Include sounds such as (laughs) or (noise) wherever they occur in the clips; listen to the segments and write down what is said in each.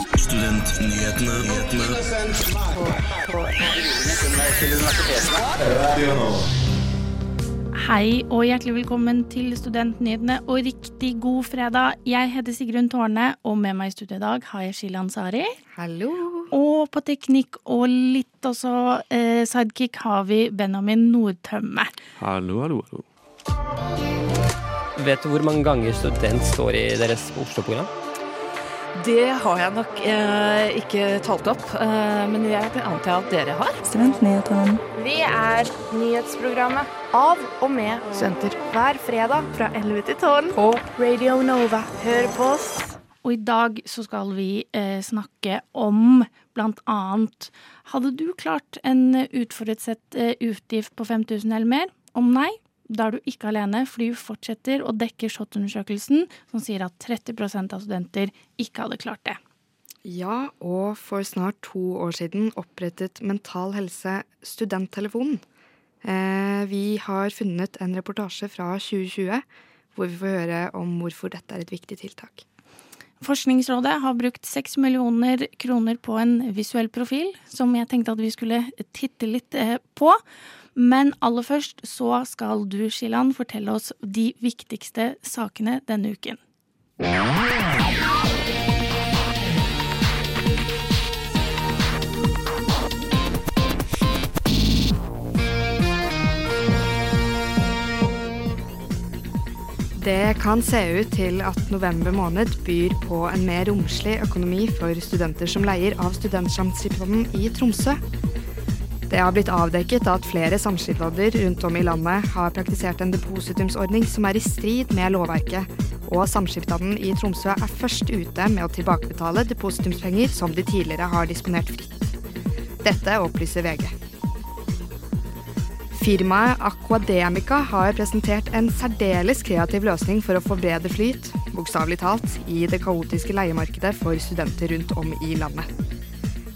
Studentnyhetene. Hei og hjertelig velkommen til Studentnyhetene og riktig god fredag. Jeg heter Sigrun Tårne, og med meg i studio i dag har jeg Sheila Ansari. Hallo. Og på teknikk og litt også eh, sidekick har vi Benjamin Nordtømme. Hallo, hallo, hallo. Vet du hvor mange ganger student står i deres Oslo-program? Det har jeg nok eh, ikke talt opp, eh, men jeg antar at dere har. Studentnyhetene. Vi er nyhetsprogrammet av og med studenter hver fredag fra 11 til 12 på Radio Nova. Hør på oss. Og i dag så skal vi eh, snakke om blant annet Hadde du klart en utforutsett eh, utgift på 5000 eller mer? Om nei, da er du ikke alene. Fly fortsetter å dekke SHoT-undersøkelsen, som sier at 30% av studenter ikke hadde klart det. Ja, og for snart to år siden opprettet Mental Helse Studenttelefonen. Eh, vi har funnet en reportasje fra 2020 hvor vi får høre om hvorfor dette er et viktig tiltak. Forskningsrådet har brukt seks millioner kroner på en visuell profil, som jeg tenkte at vi skulle titte litt eh, på. Men aller først så skal du, Shilan, fortelle oss de viktigste sakene denne uken. Det kan se ut til at november måned byr på en mer romslig økonomi for studenter som leier av Studentsamskipnaden i Tromsø. Det har blitt avdekket at flere samskipnader rundt om i landet har praktisert en depositumsordning som er i strid med lovverket, og Samskipnaden i Tromsø er først ute med å tilbakebetale depositumspenger som de tidligere har disponert fritt. Dette opplyser VG. Firmaet Aquademica har presentert en særdeles kreativ løsning for å få bedre flyt, bokstavelig talt, i det kaotiske leiemarkedet for studenter rundt om i landet.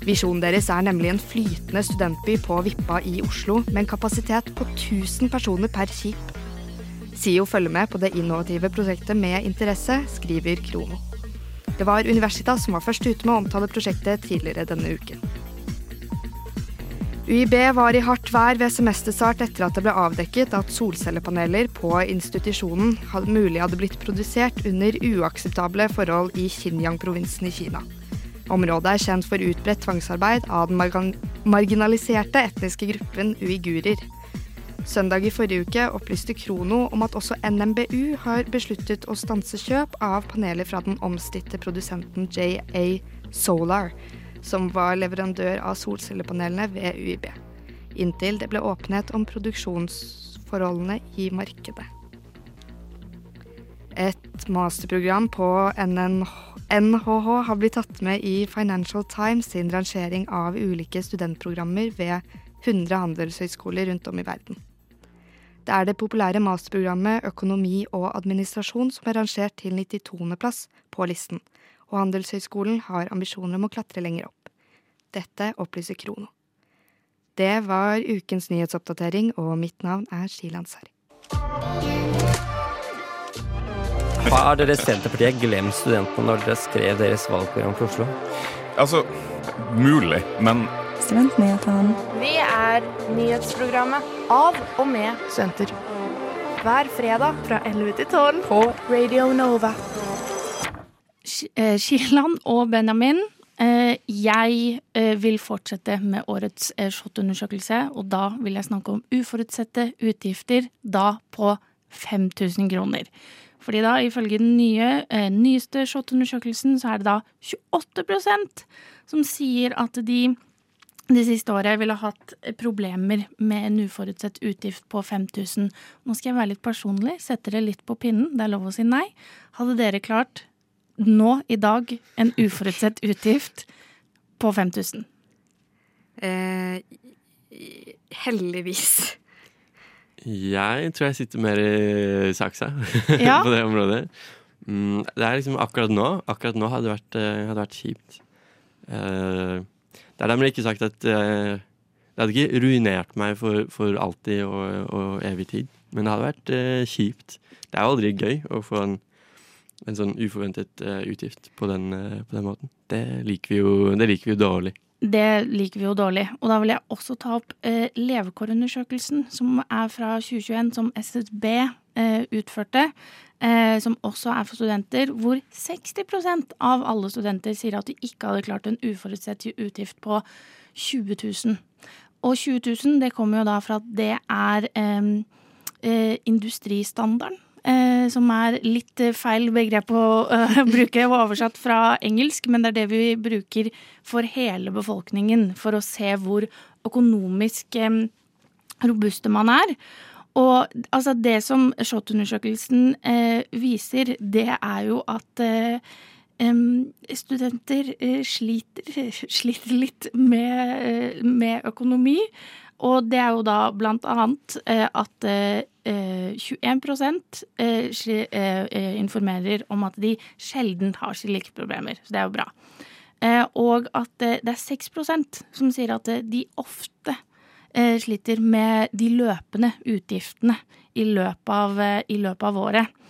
Visjonen deres er nemlig en flytende studentby på Vippa i Oslo med en kapasitet på 1000 personer per skip. SIO følger med på det innovative prosjektet med interesse, skriver Krono. Det var Universitas som var først ute med å omtale prosjektet tidligere denne uken. UiB var i hardt vær ved semesterstart etter at det ble avdekket at solcellepaneler på institusjonen mulig hadde blitt produsert under uakseptable forhold i Xinjiang-provinsen i Kina. Området er kjent for utbredt tvangsarbeid av den marginaliserte etniske gruppen uigurer. Søndag i forrige uke opplyste Krono om at også NMBU har besluttet å stanse kjøp av paneler fra den omstridte produsenten JA Solar, som var leverandør av solcellepanelene ved UiB, inntil det ble åpnet om produksjonsforholdene i markedet. Et masterprogram på NNH, NHH har blitt tatt med i Financial Times sin rangering av ulike studentprogrammer ved 100 handelshøyskoler rundt om i verden. Det er det populære masterprogrammet Økonomi og administrasjon som er rangert til 92. plass på listen, og Handelshøyskolen har ambisjoner om å klatre lenger opp. Dette opplyser Krono. Det var ukens nyhetsoppdatering, og mitt navn er Shilan Sari. Har dere Senterpartiet glemt studentene når dere skrev deres valgprogram for Oslo? Altså, mulig, men Studentnyhetene. Vi er nyhetsprogrammet av og med studenter. Hver fredag fra 11 til 12 på Radio Nova. Eh, og Benjamin, eh, jeg eh, vil fortsette med årets SHoT-undersøkelse, og da vil jeg snakke om uforutsette utgifter, da på 5000 kroner. Fordi da, ifølge den nye, eh, nyeste SHoT-undersøkelsen, så er det da 28% som sier at de det siste året ville hatt problemer med en uforutsett utgift på 5000. Nå skal jeg være litt personlig, sette det litt på pinnen, det er lov å si nei. Hadde dere klart nå i dag en uforutsett utgift på 5000? Eh, heldigvis. Jeg tror jeg sitter mer i saksa (laughs) Ja. på det området. Mm, det er liksom akkurat nå. Akkurat nå hadde det vært, eh, hadde vært kjipt. Eh, det er dermed ikke sagt at eh, Det hadde ikke ruinert meg for, for alltid og, og evig tid. Men det hadde vært kjipt. Det er aldri gøy å få en en sånn uforventet utgift på den, på den måten. Det liker jo, det liker vi jo dårlig. Det liker vi jo dårlig. Og da vil jeg også ta opp eh, levekårundersøkelsen, som er fra 2021, som SSB eh, utførte. Eh, som også er for studenter, hvor 60% av alle studenter sier at de ikke hadde klart en uforutsett utgift på 20 000. Og 20 000, det kommer jo da fra at det er eh, eh, industristandarden. Eh, som er litt eh, feil begrep å eh, (laughs) bruke og oversatt fra engelsk, men det er det vi bruker for hele befolkningen for å se hvor økonomisk eh, robuste man er. Og altså, det som SHoT-undersøkelsen eh, viser, det er jo at eh, studenter sliter, (laughs) sliter litt med, med økonomi. Og det er jo da blant annet eh, at eh, 21 eh, eh, informerer om at de sjelden har slike problemer. Så det er jo bra. Eh, og at det er 6% som sier at de ofte eh, sliter med de løpende utgiftene i løpet av, i løpet av året.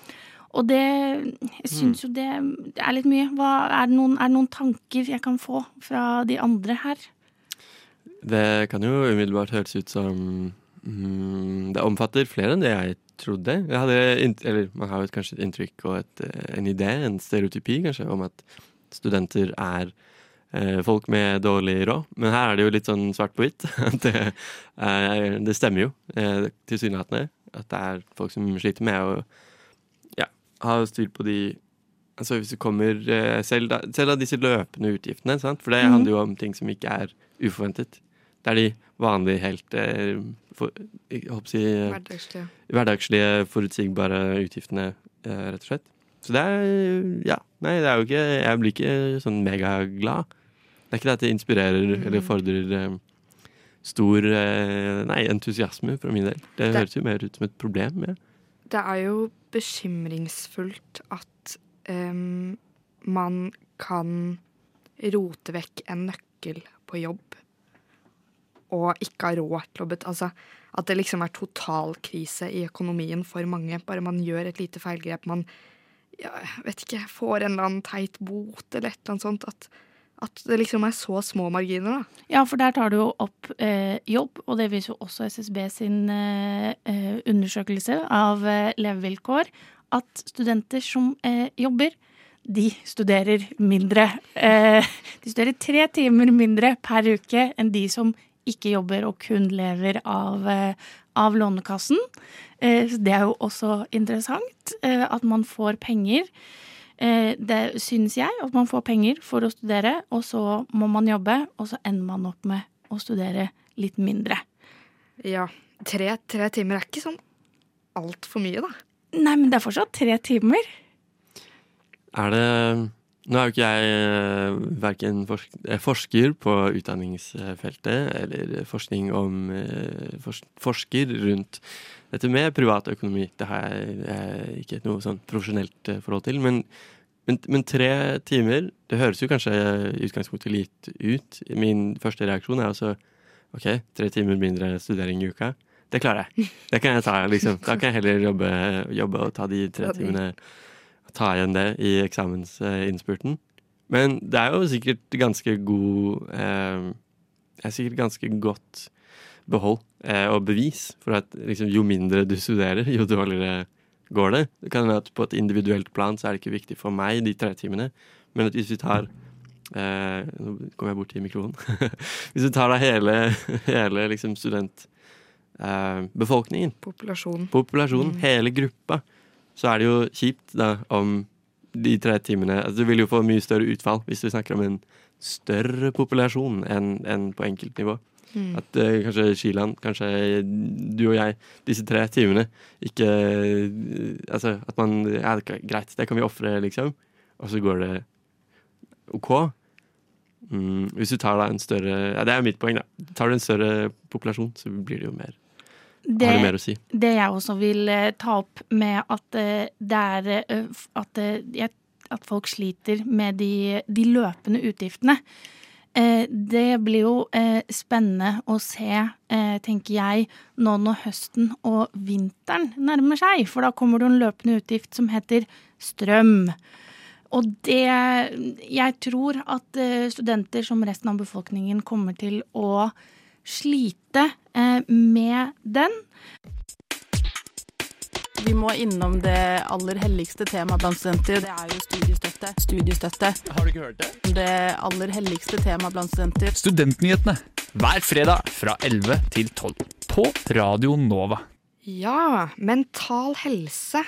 Og det Jeg syns jo det, det er litt mye. Hva, er, det noen, er det noen tanker jeg kan få fra de andre her? Det kan jo umiddelbart høres ut som mm, Det omfatter flere enn det jeg trodde. Jeg hadde, eller man har jo kanskje et inntrykk og et, eh, en idé, en stereotypi kanskje, om at studenter er eh, folk med dårlig råd. Men her er det jo litt sånn svart på hvitt. (laughs) Det, eh, det stemmer jo eh, tilsynelatende. At det er folk som sliter med å ja, ha styr på de Altså hvis du kommer eh, selv, da, selv av disse løpende utgiftene, sant? for det Mhm. handler jo om ting som ikke er uforventet. Det er de vanlige, helt eh, for, jeg håper si, eh, Hverdagslige. hverdagslige, forutsigbare utgiftene, eh, rett og slett. Så det er Ja. Nei, det er jo ikke Jeg blir ikke sånn megaglad. Det er ikke det at det inspirerer Mhm. eller fordrer eh, stor Nei, entusiasme fra min del. Det, Det- høres jo mer ut som et problem. Ja. Det er jo bekymringsfullt at em, man kan rote vekk en nøkkel på jobb og ikke ha råd til å betale Altså at det liksom er totalkrise i økonomien for mange. Bare man gjør et lite feilgrep. Man ja, vet ikke, får en eller annen teit bot eller et eller annet sånt. At, at det liksom er så små marginer, da. Ja, for der tar du jo opp eh, jobb, og det viser jo også SSB sin eh, eh, undersøkelse av eh, levevilkår, at studenter som eh, jobber, de studerer mindre. Eh, de studerer tre timer mindre per uke enn de som ikke jobber og kun lever av, eh, av Lånekassen. Eh, det er jo også interessant eh, at man får penger. Det syns jeg, at man får penger for å studere, og så må man jobbe, og så ender man opp med å studere litt mindre. Ja, tre, tre timer er ikke sånn altfor mye, da. Nei, men det er fortsatt tre timer. Er det Nå er jo ikke jeg verken forsker på utdanningsfeltet eller forskning om eh, forsker rundt dette med privatøkonomi. Det har jeg eh, ikke noe sånn profesjonelt eh, forhold til. Men, men, men tre timer, det høres jo kanskje utgangspunktet litt ut. Min første reaksjon er altså OK, tre timer mindre studering i uka. Det klarer jeg. Det kan jeg ta, liksom. Da kan jeg heller jobbe, jobbe og ta de tre timene ta igjen det i eksamensinnspurten. Men det er jo sikkert ganske god eh, Det er sikkert ganske godt behold eh, og bevis for at liksom, jo mindre du studerer, jo dårligere går det. Det kan være at på et individuelt plan så er det ikke viktig for meg, de tre timene. Men at hvis vi tar eh, Nå kom jeg bort til mikrofonen. (laughs) hvis du tar da hele, hele liksom student... Eh, befolkningen, Populasjonen. populasjonen, hele gruppa, så er det jo kjipt da om de tre timene altså Du vil jo få mye større utfall hvis du snakker om en større populasjon enn enn på enkeltnivå. Mm. At eh, kanskje Skiland, kanskje du og jeg, disse tre timene ikke eh, Altså at man Ja, det er greit, det kan vi ofre, liksom. Og så går det OK. Mm, hvis du tar da en større Ja, det er mitt poeng, da. Tar du en større populasjon, så blir det jo mer Det, Har du mer å si? det jeg også vil eh, ta opp med at eh, det er eh, at, at folk sliter med de, de løpende utgiftene. Det blir jo spennende å se, tenker jeg, nå når høsten og vinteren nærmer seg. For da kommer det en løpende utgift som heter strøm. Og det Jeg tror at studenter som resten av befolkningen kommer til å slite eh, med den. Vi må innom det aller helligste temaet blant studenter. Det er jo studiestøtte. Studiestøtte. Har du ikke hørt det? Det aller helligste temaet blant studenter. Studentnyhetene hver fredag fra 11 til 12 på Radio Nova. Ja, mental helse,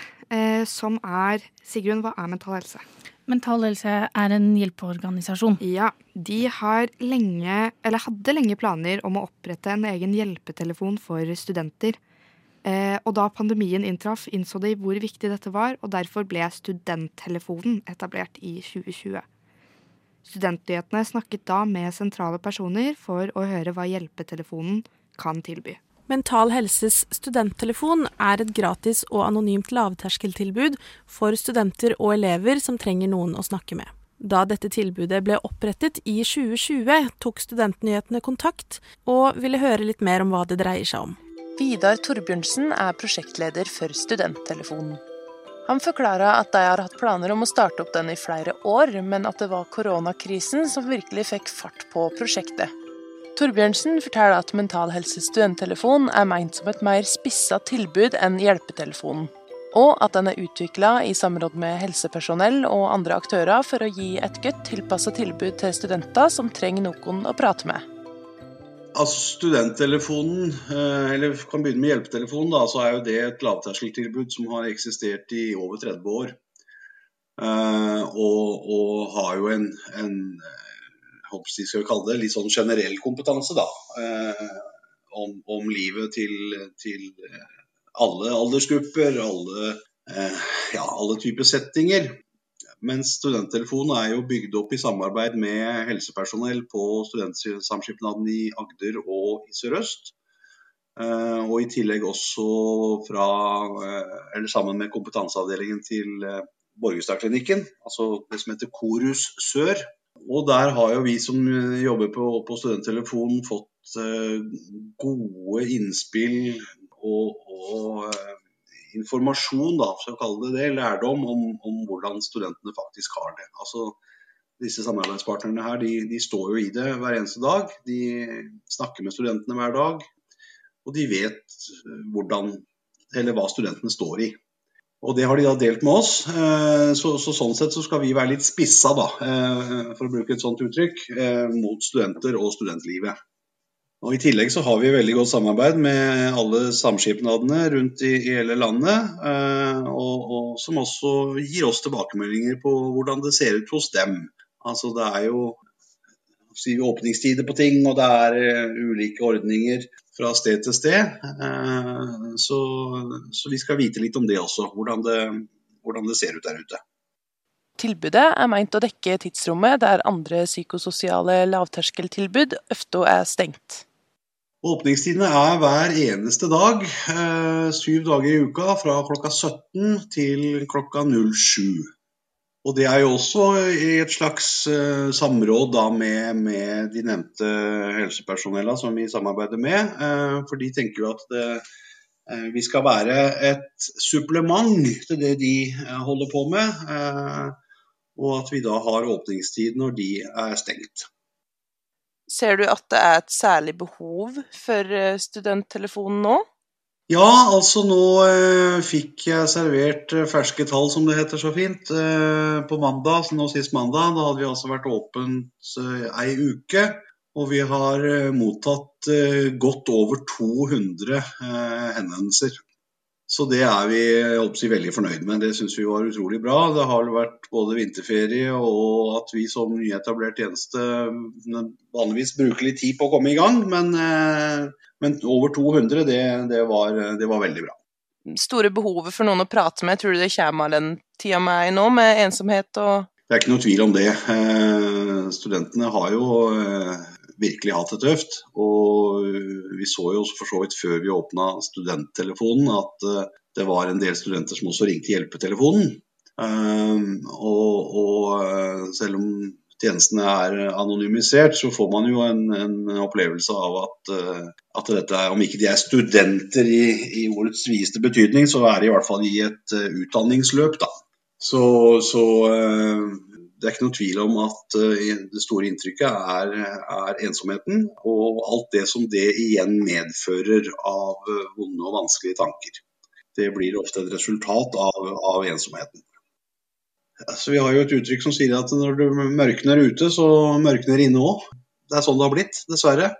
som er Sigrun, hva er mental helse? Mental Helse er en hjelpeorganisasjon. Ja, de har lenge, eller hadde lenge planer om å opprette en egen hjelpetelefon for studenter. Eh, og da pandemien inntraff, innså de hvor viktig dette var, og derfor ble Studenttelefonen etablert i 2020. Studentnyhetene snakket da med sentrale personer for å høre hva hjelpetelefonen kan tilby. Mental Helses studenttelefon er et gratis og anonymt lavterskeltilbud for studenter og elever som trenger noen å snakke med. Da dette tilbudet ble opprettet i 2020, tok Studentnyhetene kontakt og ville høre litt mer om hva det dreier seg om. Vidar Torbjørnsen er prosjektleder for Studenttelefonen. Han forklarer at de har hatt planer om å starte opp den i flere år, men at det var koronakrisen som virkelig fikk fart på prosjektet. Torbjørnsen forteller at Mental Helse studenttelefon er meint som et mer spissa tilbud enn hjelpetelefonen, og at den er utvikla i samråd med helsepersonell og andre aktører for å gi et godt tilpassa tilbud til studenter som trenger noen å prate med. Altså Studenttelefonen, eh, eller vi kan begynne med hjelpetelefonen, da, så er jo det et lavterskeltilbud som har eksistert i over 30 år. Eh, og, og har jo en, en håper skal kalle det, litt sånn generell kompetanse da, eh, om, om livet til, til alle aldersgrupper, alle, ja, alle typer settinger. Mens studenttelefonen er jo bygd opp i samarbeid med helsepersonell på studentsamskipnaden i Agder og i Sør-Øst. Og i tillegg også fra, eller sammen med kompetanseavdelingen til Borgestadklinikken, altså det som heter Korus Sør. Og der har jo vi som jobber på, på studenttelefonen fått gode innspill og, og informasjon, da, for å kalle det det, lærdom om, om, hvordan studentene faktisk har det. Altså, disse samarbeidspartnerne her, de, de, står jo i det hver eneste dag. De snakker med studentene hver dag. Og de vet hvordan, eller hva studentene står i. Og det har de da delt med oss. Så, så sånn sett så skal vi være litt spissa, da, for å bruke et sånt uttrykk, mot studenter og studentlivet. Og I tillegg så har vi veldig godt samarbeid med alle samskipnadene rundt i, i hele landet. Eh, og, og, som også gir oss tilbakemeldinger på hvordan det ser ut hos dem. Altså Det er jo åpningstider på ting, og det er ulike ordninger fra sted til sted. Eh, så, så, vi skal vite litt om det også, hvordan det, hvordan det ser ut der ute. Tilbudet er meint å dekke tidsrommet der andre psykososiale lavterskeltilbud ofte er stengt. Åpningstidene er hver eneste dag, eh, syv dager i uka, fra klokka 17 til klokka 07. Og Det er jo også i et slags uh, samråd da med, med, de nevnte helsepersonella som vi samarbeider med. Uh, for de tenker jo at det, uh, vi skal være et supplement til det de holder på med. Og at vi da har åpningstid når de er stengt. Ser du at det er et særlig behov for studenttelefonen nå? Ja, altså nå eh, fikk jeg servert ferske tall, som det heter så fint, eh, på mandag. Nå sist mandag. Da hadde vi altså vært åpent eh, ei uke. Og vi har mottatt godt over 200 henvendelser. Så det er vi si, veldig fornøyd med. Det syns vi var utrolig bra. Det har vært både vinterferie og at vi som nyetablert tjeneste vanligvis bruker litt tid på å komme i gang. Men, men over 200, det, det, var, det, var, veldig bra. Store behovet for noen å prate med, tror du det kommer av den tida vi er i nå, med ensomhet og Det er ikke noe tvil om det. Studentene har jo virkelig hatt det tøft. Og vi så jo for så vidt før vi åpna studenttelefonen at eh, det var en del studenter som også ringte hjelpetelefonen. Ehm, og, og eh, selv om tjenestene er anonymisert, så får man jo en, en opplevelse av at, at, dette er, om ikke de er studenter i, i ordets videste betydning, så er de i hvert fall i et utdanningsløp, da. Så, så det er ikke noen tvil om at eh, det store inntrykket er, er ensomheten, og alt det som det igjen medfører av eh, vonde og vanskelige tanker. Det blir ofte et resultat av, av ensomheten. Altså, vi har jo et uttrykk som sier at når det mørkner ute, så mørkner inne òg. Det er sånn det har blitt, dessverre.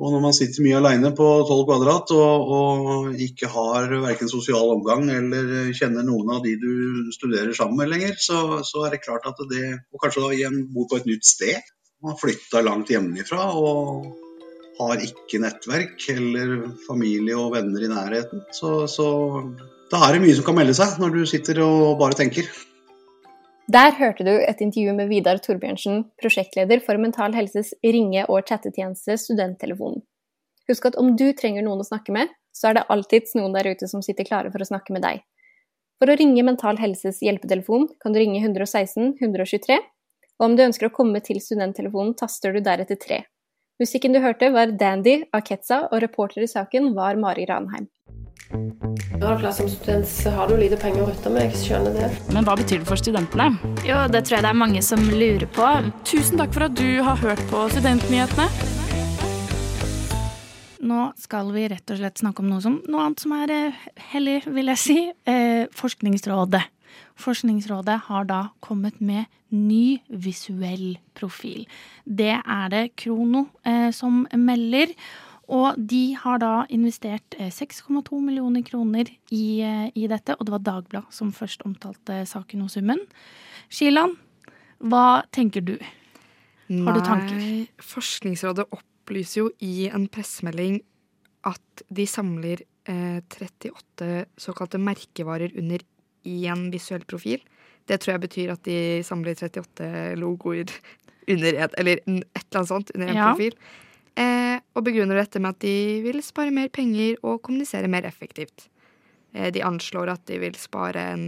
Og når man sitter mye alene på 12 kvadrat og, og ikke har verken sosial omgang eller kjenner noen av de du studerer sammen med lenger, så, så er det klart at det Og kanskje da igjen bor på et nytt sted. Man har flytta langt hjemmefra og har ikke nettverk eller familie og venner i nærheten. Så, så da er det mye som kan melde seg når du sitter og bare tenker. Der hørte du et intervju med Vidar Torbjørnsen, prosjektleder for Mental Helses ringe- og chattetjeneste Studenttelefonen. Husk at om du trenger noen å snakke med, så er det alltids noen der ute som sitter klare for å snakke med deg. For å ringe Mental Helses hjelpetelefon kan du ringe 116 123, og om du ønsker å komme til studenttelefonen, taster du deretter 3. Musikken du hørte var Dandy av Ketza, og reporter i saken var Mari Ranheim. Når du klar som student, så har du lite penger å rutte med. Jeg skjønner det. Men hva betyr det for studentene? Jo, det tror jeg det er mange som lurer på. Tusen takk for at du har hørt på Studentnyhetene. Nå skal vi rett og slett snakke om noe, som, noe annet som er eh, hellig, vil jeg si. Eh, Forskningsrådet. Forskningsrådet har da kommet med ny visuell profil. Det er det Krono eh, som melder. Og de har da investert 6,2 millioner kroner i, i, dette, og det var Dagbladet som først omtalte saken og summen. Shilan, hva tenker du? Har du tanker? Nei, Forskningsrådet opplyser jo i en pressemelding at de samler eh, 38 såkalte merkevarer under én visuell profil. Det tror jeg betyr at de samler 38 logoer (laughs) under et, eller et eller annet sånt under én Ja. profil. Eh, og begrunner dette med at de vil spare mer penger og kommunisere mer effektivt. Eh, de anslår at de vil spare en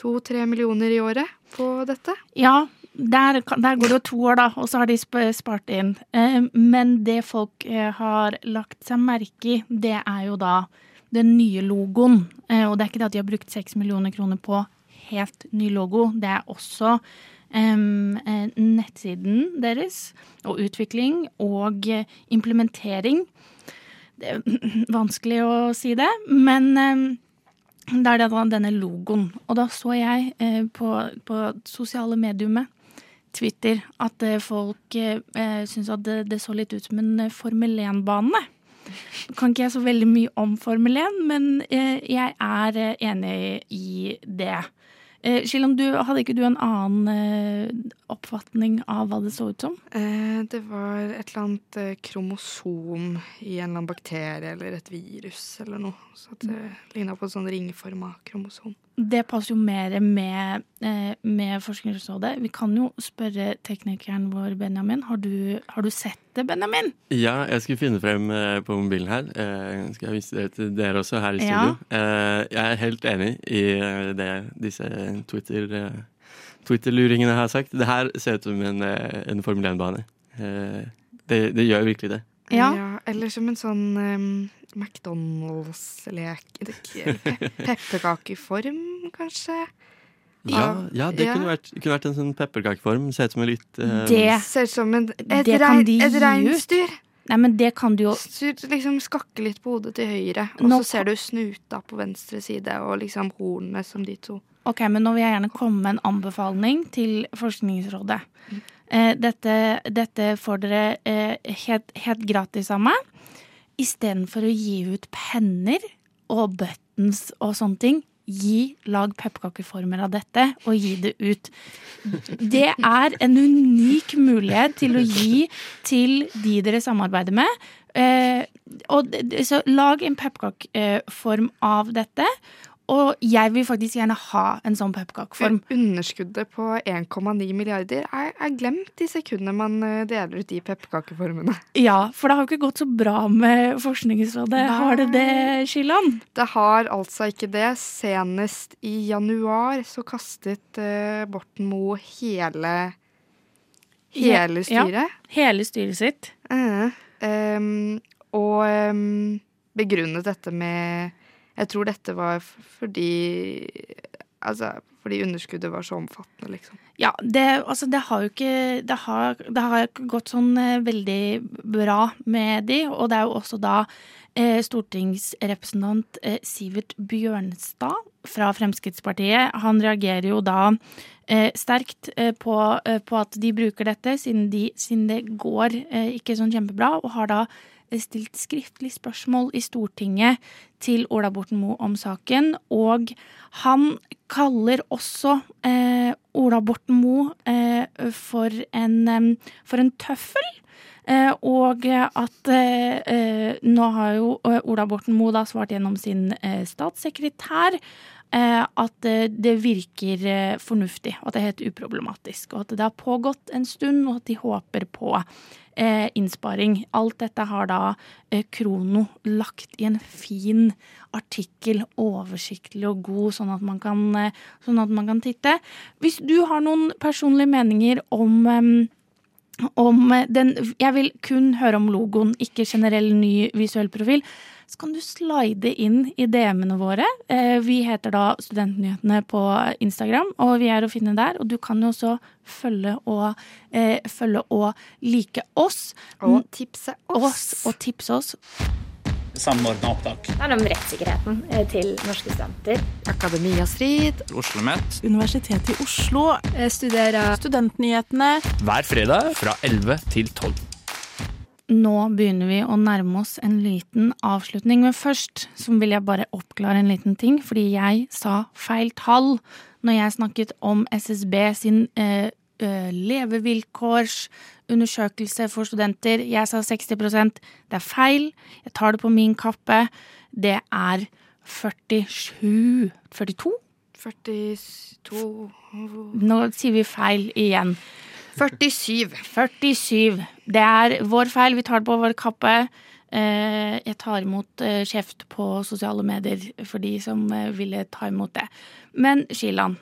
to-tre millioner i året på dette. Ja, der, der går det jo to år, da, og så har de spart inn. Eh, Men det folk har lagt seg merke i, det er jo da den nye logoen. Og det er ikke det at de har brukt seks millioner kroner på helt ny logo. Det er også nettsiden deres, og utvikling og eh, implementering. Det er (laughs) vanskelig å si det, men det er denne logoen. Og da så jeg eh, på, på sosiale mediumet, Twitter, at eh, folk eh, syntes at det, det så litt ut som en eh, Formel 1-bane. Kan ikke jeg så veldig mye om Formel 1, men eh, jeg er eh, enig i det. Eh, Shilan, hadde ikke du en annen eh, oppfatning av hva det så ut som? Eh, det var et eller annet kromosom i en eller annen bakterie eller et virus eller noe. Så det ligna på et sånn ringforma kromosom. Det passer jo mer med, eh, med Forskningsrådet. Vi kan jo spørre teknikeren vår, Benjamin. Har du, har du sett det, Benjamin? Ja, jeg skulle finne frem eh, på mobilen her. Jeg skal jeg vise det til dere også her i studio. Ja. jeg er helt enig i eh, det disse Twitter, eh, Twitter-luringene har sagt. Det her ser ut som en, eh, en Formel 1-bane. Eh, det, det gjør virkelig det. Ja. Eller som en sånn um, McDonald's-lek. Eller (laughs) pe Pepperkakeform, kanskje? Ja, ja det Kunne, vært, kunne vært en sånn pepperkakeform. Ser ut som en litt uh, Det- Ser ut som en, et, Det rein, de et reinsdyr. Nei, men det kan du jo liksom Skakke litt på hodet til høyre, og Nå så ser du snuta på venstre side og liksom hornene som de to. Ok, men nå vil jeg gjerne komme med en anbefaling til Forskningsrådet. Eh, dette, dette får dere eh, helt, helt gratis av meg. Istedenfor å gi ut penner og buttons og sånne ting, gi, lag pepperkakeformer av dette og gi det ut. Det er en unik mulighet til å gi til de dere samarbeider med. Eh, og, så lag en pepperkakeform av dette. Og jeg vil faktisk gjerne ha en sånn pepperkakeform. Underskuddet på 1,9 milliarder er, er glemt i sekundene man eh, deler ut de pepperkakeformene. Ja, for det har jo ikke gått så bra med Forskningsrådet. Har det det, Shilan? Det har altså ikke det. Senest i januar så kastet uh, Borten Moe hele Hele styret. Ja, hele styret sitt. Uh, um, og um, begrunnet dette med Jeg tror dette var fordi Altså, Fordi underskuddet var så omfattende, liksom. Ja, det, altså det har jo ikke Det har, det har gått sånn eh, veldig bra med de, og det er jo også da eh, stortingsrepresentant eh, Sivert Bjørnstad fra Fremskrittspartiet. Han reagerer jo da eh, sterkt på, på at de bruker dette, siden, de, siden det går ikke sånn kjempebra, og har da stilt skriftlig spørsmål i Stortinget til Ola Borten Moe om saken. Og han kaller også eh, Ola Borten Moe eh, for, en, for en tøffel. Eh, og at eh, eh, nå har jo eh, Ola Borten Moe da svart gjennom sin eh, statssekretær eh, at eh, det virker eh, fornuftig, og at det er helt uproblematisk. Og at det har pågått en stund, og at de håper på eh, innsparing. Alt dette har da eh, Krono lagt i en fin artikkel, oversiktlig og god, sånn at man kan, eh, sånn at man kan titte. Hvis du har noen personlige meninger om em, om den Jeg vil kun høre om logoen, ikke generell ny visuell profil. Så kan du slide inn i DM-ene våre. Eh, Vi heter da Studentnyhetene på Instagram, og vi er å finne der. Og du kan jo også følge og, eh, følge og like oss. Og tipse oss. Og tipse oss. Samordna opptak. Det er om rettssikkerheten eh, til norske studenter. Akademia Strid. OsloMet. Universitetet i Oslo. Studerer. Studentnyhetene. Hver fredag fra 11 til 12. Nå begynner vi å nærme oss en liten avslutning, men først så vil jeg bare oppklare en liten ting, fordi jeg sa feil tall når jeg snakket om SSB sin eh, eh, levevilkårsundersøkelse for studenter. Jeg sa 60% Det er feil. Jeg tar det på min kappe. Det er 47 42? 42 Nå sier vi feil igjen. 47. 47. Det er vår feil. Vi tar det på vår kappe. Eh, Jeg tar imot eh, kjeft på sosiale medier for de som eh, ville ta imot det. Men Shilan,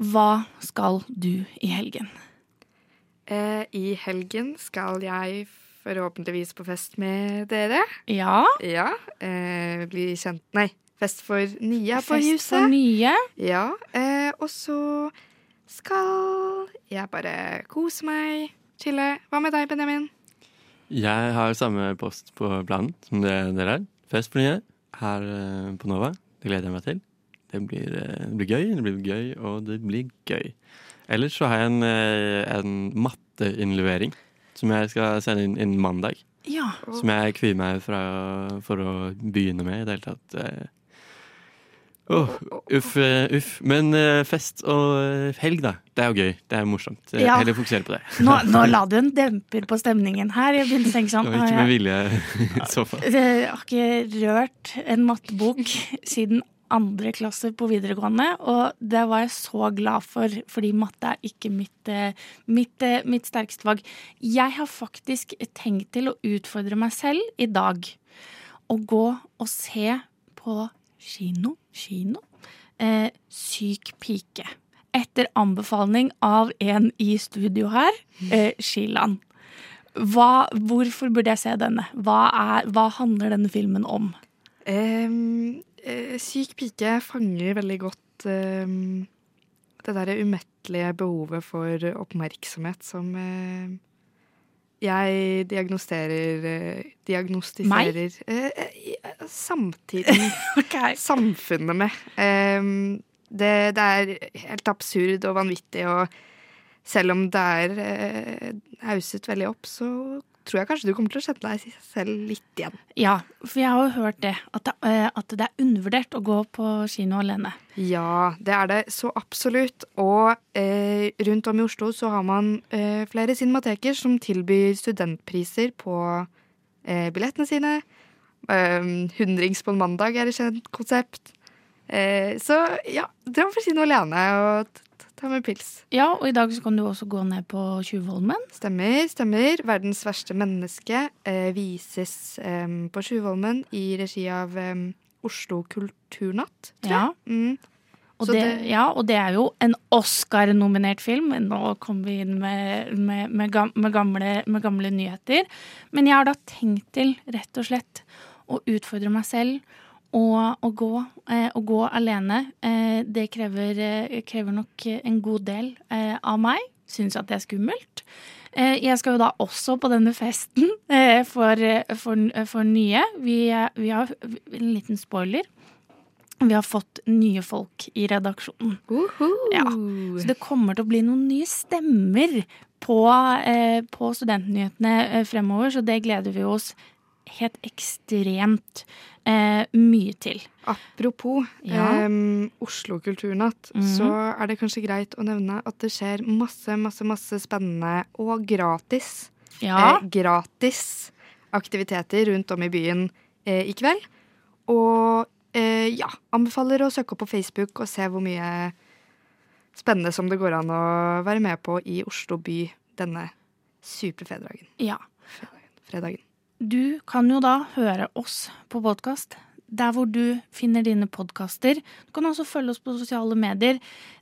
hva skal du i helgen? Eh, I helgen skal jeg forhåpentligvis på fest med dere. Ja. Ja. Eh, bli kjent Nei, fest for nye på Fest huset. for nye. Ja. Eh, og så skal jeg bare kose meg, chille. Hva med deg, Benjamin? Jeg har samme post på planen som det dere har. Fest for nye her eh, på Nova. Det gleder jeg meg til. Det blir, eh, det blir gøy, det blir gøy, og det blir gøy. Ellers så har jeg en, eh, en matteinnlevering som jeg skal sende inn innen mandag. Ja. Som jeg kvier meg fra, for å begynne med i det hele tatt. Oh, uff, uff. Men fest og helg, da. Det er jo gøy. Det er morsomt. Ja. Heller fokusere på det. (laughs) Nå, nå la du en demper på stemningen her. Jeg begynte å tenke sånn ikke med vilje (laughs) i så fall. Jeg har ikke rørt en mattebok siden andre klasse på videregående, og det var jeg så glad for, fordi matte er ikke mitt, eh, mitt, eh, mitt sterkeste fag. Jeg har faktisk tenkt til å utfordre meg selv i dag. Å gå og se på kino, kino, eh, Syk pike. Etter anbefaling av en i studio her, eh, Shilan. Hva, hvorfor burde jeg se denne? Hva, er, hva handler denne filmen om? Eh, syk pike fanger veldig godt em, det derre umettelige behovet for oppmerksomhet som eh, jeg diagnosterer eh, Diagnostiserer eh, eh, samtiden. (laughs) Samfunnet med. Det, det er helt absurd og vanvittig, og selv om det er eh, hauset veldig opp, så tror jeg kanskje du kommer til å kjenne deg selv litt igjen. Ja, for jeg har jo hørt det. At det, eh, at det er undervurdert å gå på kino alene. Ja, det er det så absolutt. Og eh, rundt om i Oslo så har man eh, flere cinemateker som tilbyr studentpriser på eh, billettene sine. Eh, Hundrings på en mandag er et kjent konsept. Eh, så ja, dra på kino alene og ta med pils. Ja, og i dag så kan du også gå ned på Tjuvholmen. Stemmer, stemmer. 'Verdens verste menneske' eh, vises eh, på Tjuvholmen i regi av eh, Oslo Kulturnatt, tror Ja. jeg. Mm. Og det, det- ja, og det er jo en Oscar-nominert film. Nå kommer vi inn med, med, med, med, gamle, med gamle nyheter. Men jeg har da tenkt til, rett og slett, å utfordre meg selv å, å, gå, eh, å gå alene, eh, det krever, eh, krever nok en god del eh, av meg. Syns at det er skummelt. Eh, jeg skal jo da også på denne festen (laughs) eh, for, for, for nye. Vi, vi har en liten spoiler. Vi har fått nye folk i redaksjonen. Ja, så det kommer til å bli noen nye stemmer på, eh, på Studentnyhetene fremover, så det gleder vi oss helt ekstremt eh, mye til. Apropos Ja. eh, Oslo kulturnatt, Mhm. så er det kanskje greit å nevne at det skjer masse, masse, masse spennende og gratis. Ja. Eh, gratis aktiviteter rundt om i byen eh, i kveld. Og eh, ja, anbefaler å søke opp på Facebook og se hvor mye spennende som det går an å være med på i Oslo by denne superfredagen. Ja. Fredagen. Du kan jo da høre oss på podkast. Der hvor du finner dine podkaster. Du kan også følge oss på sosiale medier.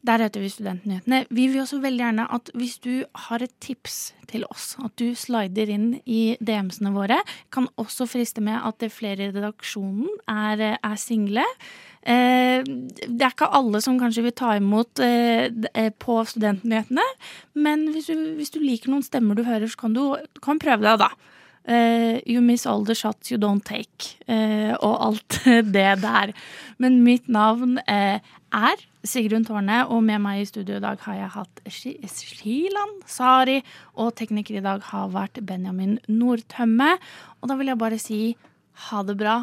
Der heter vi Studentnyhetene. Vi vil også veldig gjerne at hvis du har et tips til oss, at du slider inn i DM-ene våre. Kan også friste med at det flere i redaksjonen er, er single. Eh, det er ikke alle som kanskje vil ta imot eh, eh, på Studentnyhetene, men hvis du, hvis du liker noen stemmer du hører, så kan du kan prøve deg, da. Eh, you miss all the shots you don't take, Uh, og alt (laughs) det der. Men mitt navn uh, er Sigrun Tårne, og med meg i studio i dag har jeg hatt Shi- Shilan Sari, og tekniker i dag har vært Benjamin Nordtømme. Og da vil jeg bare si ha det bra,